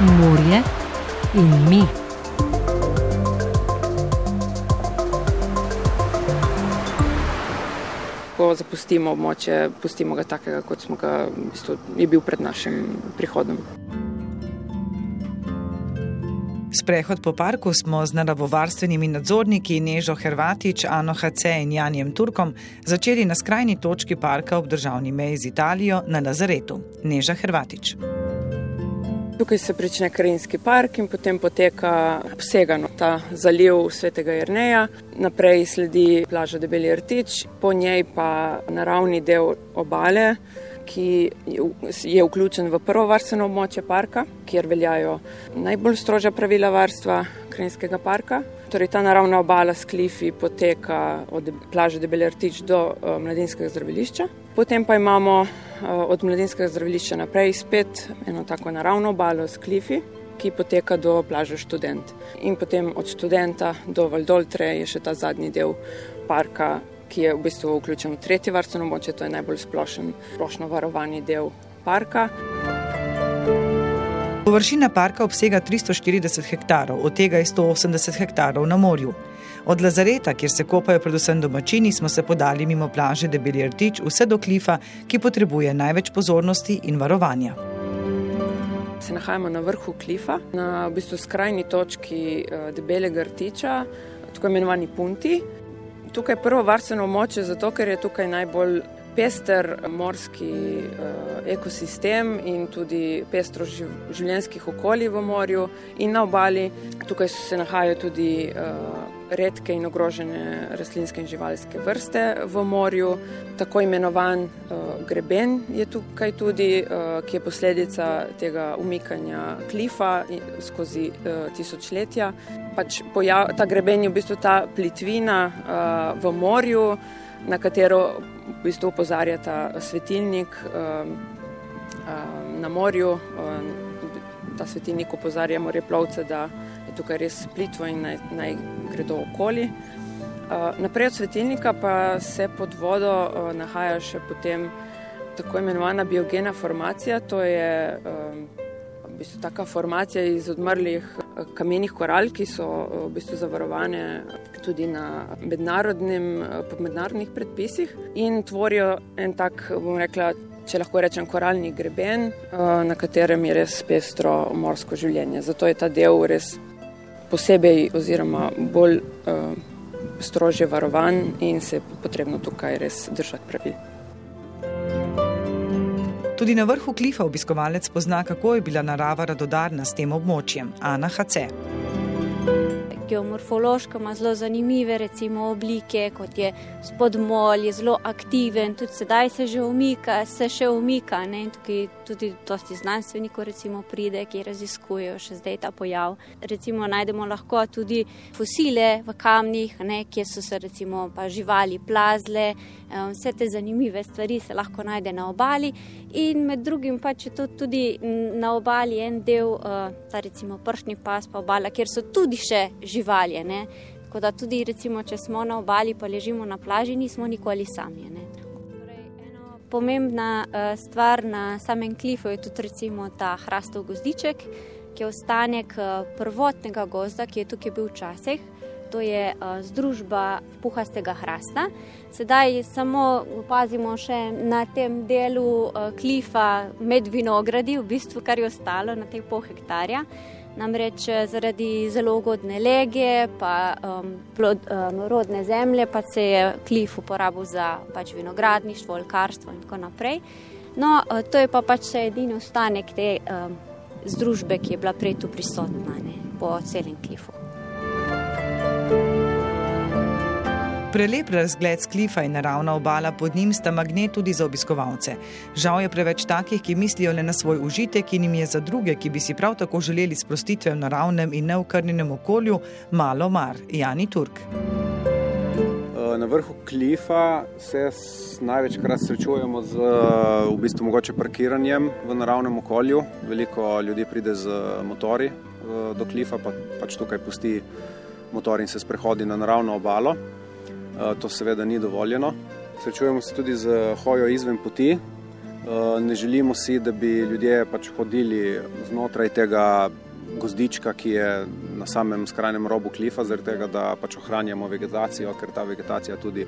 morje in mi. Ko zapustimo območje, pustimo ga takega, kot smo ga, v bistvu, je bil pred našim prihodom. Sprehod po parku smo z naravovarstvenimi nadzorniki Nežo Hrvatič, Ano HC in Janjem Turkom začeli na skrajni točki parka ob državni meji z Italijo na Nazaretu. Neža Hrvatič. Tukaj se prične Krajinski park in potem poteka obsegano ta zaliv Svetega Jrneja, naprej sledi plaža Debeli Rtič, po njej pa naravni del obale, ki je vključen v prvo varstveno območje parka, kjer veljajo najbolj strožja pravila varstva Krajinskega parka. Torej, ta naravna obala s klifi poteka od plaže Debeli Rtič do uh, mladinskega zdravilišča. Potem pa imamo uh, od mladinskega zdravilišča naprej spet eno tako naravno obalo s klifi, ki poteka do plaže študent. In potem od študenta do Valdoltre je še ta zadnji del parka, ki je v bistvu vključen v tretje varstveno območje, to je najbolj splošen, splošno varovani del parka. Površina parka obsega 340 hektarov, od tega je 180 hektarov na morju. Od Lazareta, kjer se kopajo predvsem domačini, smo se podali mimo plaže Debeli Rtič vse do klifa, ki potrebuje največ pozornosti in varovanja. Se nahajamo na vrhu klifa, na v bistvu skrajni točki eh, Debelega Rtiča, tako imenovani Punti. Tukaj je prvo varstveno območje, zato ker je tukaj najbolj pester morski uh, ekosistem in tudi pestro živ, življenjskih okolij v morju in na obali. Tukaj se nahajajo tudi uh, redke in ogrožene rastlinske in živalske vrste v morju. Tako imenovan uh, greben je tukaj tudi, uh, ki je posledica tega umikanja klifa skozi uh, tisočletja. Pač pojav, ta greben je v bistvu ta plitvina uh, v morju, na katero v bistvu opozarjata svetilnik um, um, na morju. Um, ta svetilnik opozarja moreplovce, da je tukaj res plitvo in naj, naj gredo okoli. Uh, naprej od svetilnika pa se pod vodo uh, nahaja še potem tako imenovana biogena formacija. To je um, v bistvu taka formacija iz odmrlih kamenih koral, ki so v bistvu zavarovane tudi na mednarodnim, mednarodnih predpisih in tvorijo en tak, bom rekla, če lahko rečem, koralni greben, na katerem je res pestro morsko življenje. Zato je ta del res posebej oziroma bolj strožje varovan in se je potrebno tukaj res držati pravil. Tudi na vrhu klifa obiskovalec pozna, kako je bila narava radodarna s tem območjem. Ana HC geomorfološko ima zelo zanimive recimo, oblike, kot je spodmol, je zelo aktiven, tudi sedaj se že umika, se še umika. Ne? In tukaj tudi dosti znanstvenikov recimo, pride, ki raziskujejo še zdaj ta pojav. Recimo najdemo lahko tudi fosile v kamnih, ne? kjer so se recimo pa živali plazle. Vse te zanimive stvari se lahko najde na obali, in med drugim pa če to tudi na obali en del, ta recimo pršni pas, pa obala, kjer so tudi še živali. Ne? Tako da tudi, recimo, če smo na obali, pa ležimo na plaži, nismo nikoli sami. Torej, pomembna uh, stvar na samem klifu je tudi recimo, ta hrastov gozdiček, ki je ostanek uh, prvotnega gozda, ki je tukaj bil včasih. To je uh, združba puhastega hrasta. Sedaj samo opazimo še na tem delu klifa med vinogradi, v bistvu kar je ostalo na teh pol hektarja. Namreč zaradi zelo ugodne lege, pa um, plod, um, rodne zemlje, pa se je klif uporabil za pač vinogradništvo, olkarstvo in tako naprej. No, to je pa pač edini ostanek te um, združbe, ki je bila prej tu prisotna ne, po celem klifu. Prelep razgled sklifa in naravna obala pod njim sta magnet tudi za obiskovalce. Žal je preveč takih, ki mislijo le na svoj užitek in jim je za druge, ki bi si prav tako želeli sprostitve v naravnem in neokrnjenem okolju, malo mar. Jani Turk. Na vrhu klifa se največkrat srečujemo z v bistvu mogoče parkiranjem v naravnem okolju. Veliko ljudi pride z motori do klifa, pa pač tukaj pusti motor in se sprehodi na naravno obalo. To seveda ni dovoljeno. Srečujemo se tudi z hojo izven poti. Ne želimo si, da bi ljudje pač hodili znotraj tega gozdička, ki je na samem skrajnem robu klifa, zaradi tega, da pač ohranjamo vegetacijo, ker ta vegetacija tudi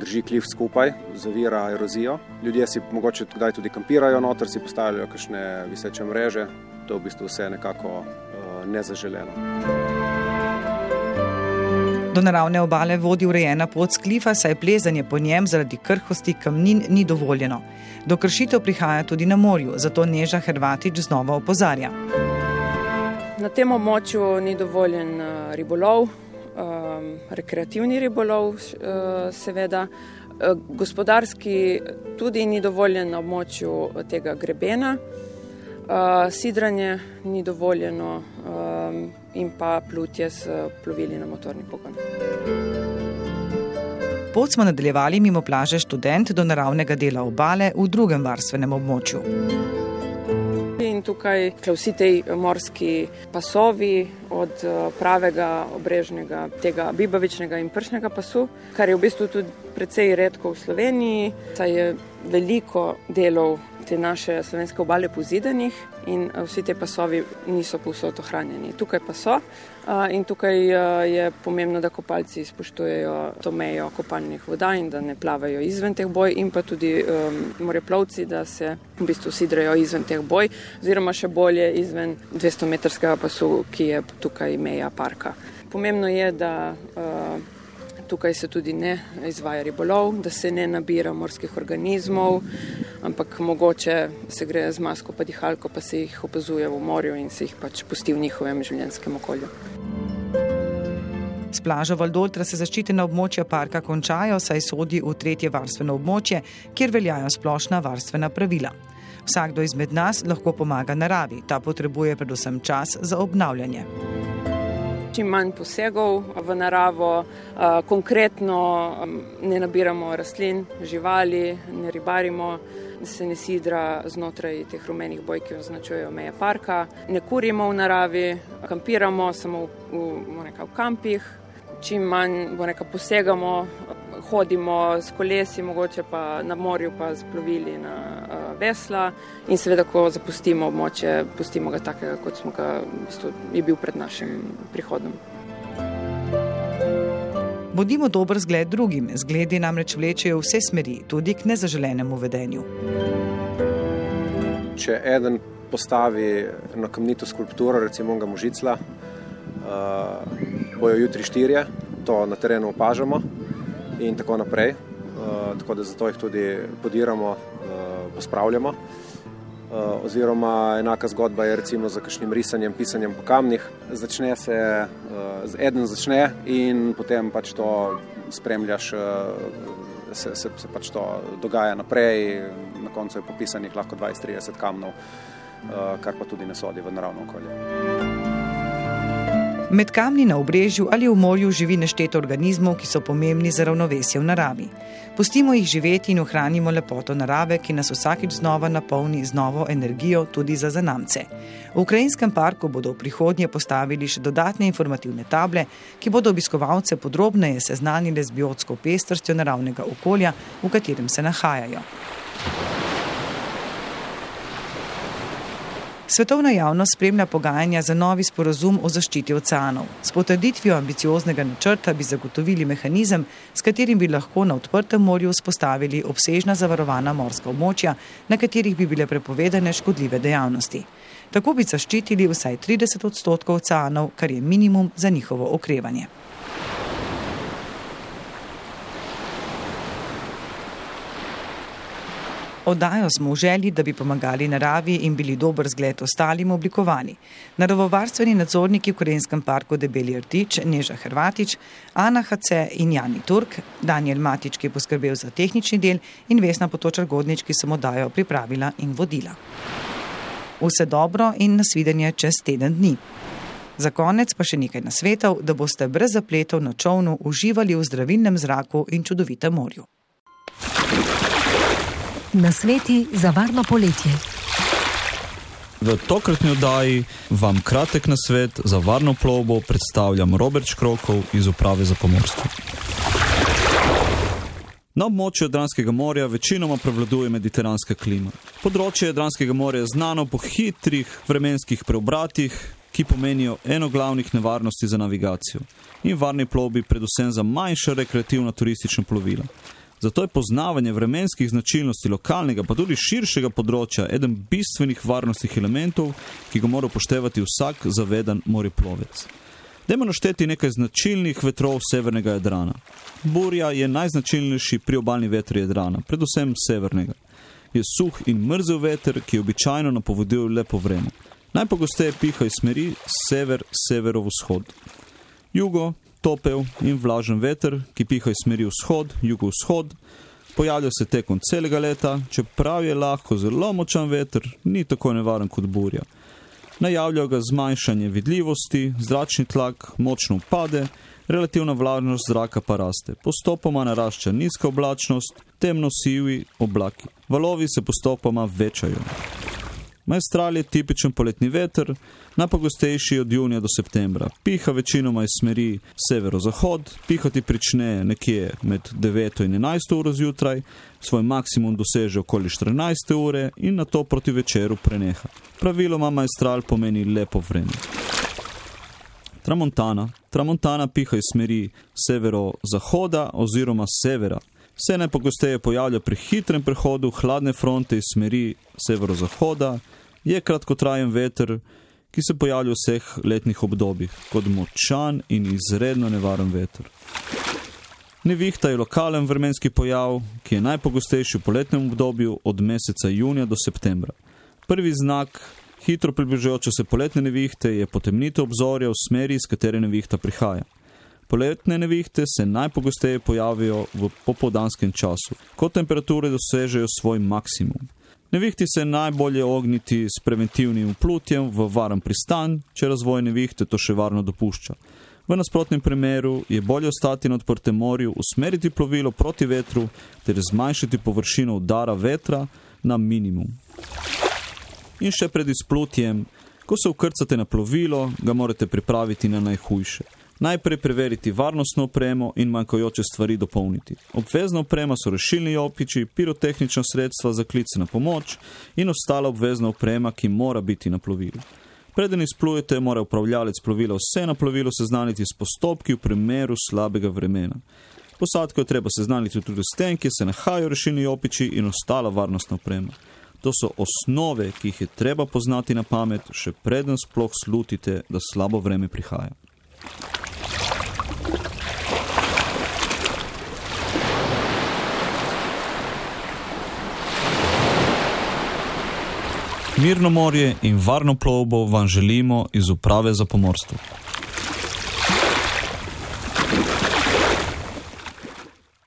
drži klif skupaj, zavira erozijo. Ljudje si mogoče kdaj tudi kampirajo noter, si postavljajo kakšne viseče mreže, to je v bistvu vse nekako nezaželeno. Do naravne obale vodi urejena pot sklifa, saj plezanje po njem zaradi krhkosti kamnin ni dovoljeno. Do kršitev prihaja tudi na morju, zato Neža Hrvatič znova opozarja. Na tem območju ni dovoljen uh, ribolov, um, rekreativni ribolov, uh, seveda. Uh, gospodarski tudi ni dovoljen na območju tega grebena, sidranje ni dovoljeno um, in pa plutje s plovili na motorni pogon. Pot smo nadaljevali mimo plaže študent do naravnega dela obale v drugem varstvenem območju. In tukaj vsi ti morski pasovi, od pravega obrežnega, tega bibavičnega in pršnega pasu, kar je v bistvu tudi precej redko v Sloveniji, saj je veliko delov te naše slovenske obale pozidanih in vsi te pasovi niso povsod ohranjeni. Tukaj pa so in tukaj je pomembno, da kopalci spoštujejo to mejo kopalnih voda in da ne plavajo izven teh boj in pa tudi um, moreplovci, da se v bistvu sidrajo izven teh boj oziroma še bolje izven 200-metrskega pasu, ki je tukaj meja parka. Pomembno je, da uh, tukaj se tudi ne izvaja ribolov, da se ne nabira morskih organizmov, ampak mogoče se gre z masko pa dihalko, pa se jih opazuje v morju in se jih pač pusti v njihovem življenjskem okolju. S plažo Valdoltra se zaščitena območja parka končajo, saj sodi v tretje varstveno območje, kjer veljajo splošna varstvena pravila. Vsakdo izmed nas lahko pomaga naravi, ta potrebuje predvsem čas za obnavljanje čim manj posegov v naravo, konkretno ne nabiramo rastlin, živali, ne ribarimo, se ne sidra znotraj teh rumenih boj, ki označujejo meje parka, ne kurimo v naravi, kampiramo samo v, v, v kampih, čim manj posegamo hodimo s kolesi, mogoče pa na morju, pa z plovili na uh, vesla in seveda, ko zapustimo območje, pustimo ga takega, kot smo ga v bistvu, je bil pred našim prihodom. Bodimo dober zgled drugim, zgledi namreč vlečejo vse smeri, tudi k nezaželenemu vedenju. Če eden postavi na kamnito skulpturo, recimo ga možicla, uh, bojo jutri štirje, to na terenu opažamo in tako naprej. Uh, tako da zato jih tudi podiramo, uh, pospravljamo. Uh, oziroma, enaka zgodba je recimo za kakšnim risanjem, pisanjem po kamnih. Začne se, eden začne in potem pač to spremljaš, se, se, se pač to dogaja naprej. Na koncu je popisanih lahko 20-30 kamnov, kar pa tudi ne sodi v naravno okolje. Med kamni na obrežju ali v morju živi nešteto organizmov, ki so pomembni za ravnovesje v naravi. Pustimo jih živeti in ohranimo lepoto narave, ki nas vsakič znova napolni z novo energijo tudi za zanamce. V Ukrajinskem parku bodo v prihodnje postavili še dodatne informativne table, ki bodo obiskovalce podrobneje seznanili z biotsko pestrostjo naravnega okolja, v katerem se nahajajo. Svetovna javnost spremlja pogajanja za novi sporozum o zaščiti oceanov. S potrditvijo ambicioznega načrta bi zagotovili mehanizem, s katerim bi lahko na odprtem morju vzpostavili obsežna zavarovana morska območja, na katerih bi bile prepovedane škodljive dejavnosti. Tako bi zaščitili vsaj 30 odstotkov oceanov, kar je minimum za njihovo okrevanje. Oddajo smo v želji, da bi pomagali naravi in bili dober zgled ostalim oblikovani. Naravovarstveni nadzorniki v Korejskem parku Debeli Rtič, Neža Hrvatič, Ana HC in Jani Turk, Daniel Matič, ki je poskrbel za tehnični del in Vesna Potočar Godnič, ki sem oddajo pripravila in vodila. Vse dobro in nasvidenje čez teden dni. Za konec pa še nekaj nasvetov, da boste brez zapletov na čovnu uživali v zdravilnem zraku in čudovitem morju. Na sveti za varno poletje. V tokratni oddaji vam kratek na svet za varno plovbo predstavljam Robert Škrokov iz Uprave za pomorstvo. Na območju Jadranskega morja večinoma prevladuje mediteranska klima. Področje Jadranskega morja je znano po hitrih vremenskih preobratih, ki pomenijo eno glavnih nevarnosti za navigacijo in varni plovbi, predvsem za manjša rekreativna turistična plovila. Zato je poznavanje vremenskih značilnosti lokalnega, pa tudi širšega področja, eden bistvenih varnostnih elementov, ki ga mora upoštevati vsak zaveden moriplovec. Dajmo našteti nekaj značilnih vetrov severnega Jadrana. Burja je najznačilnejši priobalni veter Jadrana, predvsem severnega. Je suh in mrzel veter, ki običajno napoveduje lepo vreme. Najpogosteje piha iz smeri sever-severovzhod. Jugo, topel in vlažen veter, ki piha iz smeri vzhod, jugovzhod, pojavlja se tekom celega leta, čeprav je lahko zelo močan veter, ni tako nevaren kot burja. Najavljajo ga zmanjšanje vidljivosti, zračni tlak močno upade, relativna vlažnost zraka pa raste. Postopoma narašča nizka oblačnost, temno sivi oblaki. Valovi se postopoma večajo. Majstral je tipičen poletni veter, najpogostejši od junija do septembra. Piha večinoma iz smeri severozahod, pihati prične nekje med 9 in 11 uro zjutraj, svoj maksimum doseže okoli 14 ure in na to proti večeru preneha. Praviloma majstral pomeni lepo vreme. Tramontana. Tramontana piha iz smeri severozahoda oziroma severa. Se najpogosteje pojavlja pri hitrem prehodu hladne fronte iz smeri severozahoda, je kratkotrajen veter, ki se pojavlja v vseh letnih obdobjih, kot močan in izredno nevaren veter. Nevihta je lokalen vremenski pojav, ki je najpogostejši v poletnem obdobju od meseca junija do septembra. Prvi znak hitro približujoče se poletne nevihte je potemnitev obzorja v smeri, iz katere nevihta prihaja. Poletne nevihte se najpogosteje pojavijo v popoldanskem času, ko temperature dosežejo svoj maksimum. Nevihti se najbolje ogniti s preventivnim plutjem v varen pristan, če razvoj nevihte to še varno dopušča. V nasprotnem primeru je bolje ostati na odprtem morju, usmeriti plovilo proti vetru ter zmanjšati površino udara vetra na minimum. In še pred izplutjem, ko se ukrcate na plovilo, ga morate pripraviti na najhujše. Najprej preveriti varnostno opremo in manjkajoče stvari dopolniti. Obvezna oprema so rešilni jopiči, pirotehnična sredstva za klice na pomoč in ostala obvezna oprema, ki mora biti na plovilu. Preden izplujete, mora upravljalec plovila vse na plovilu seznaniti s postopki v primeru slabega vremena. Posadko je treba seznaniti tudi s tem, kje se nahajajo rešilni jopiči in ostala varnostna oprema. To so osnove, ki jih je treba poznati na pamet, še preden sploh slutite, da slabo vreme prihaja. Mirno morje in varno plovbo vam želimo iz uprave za pomorstvo.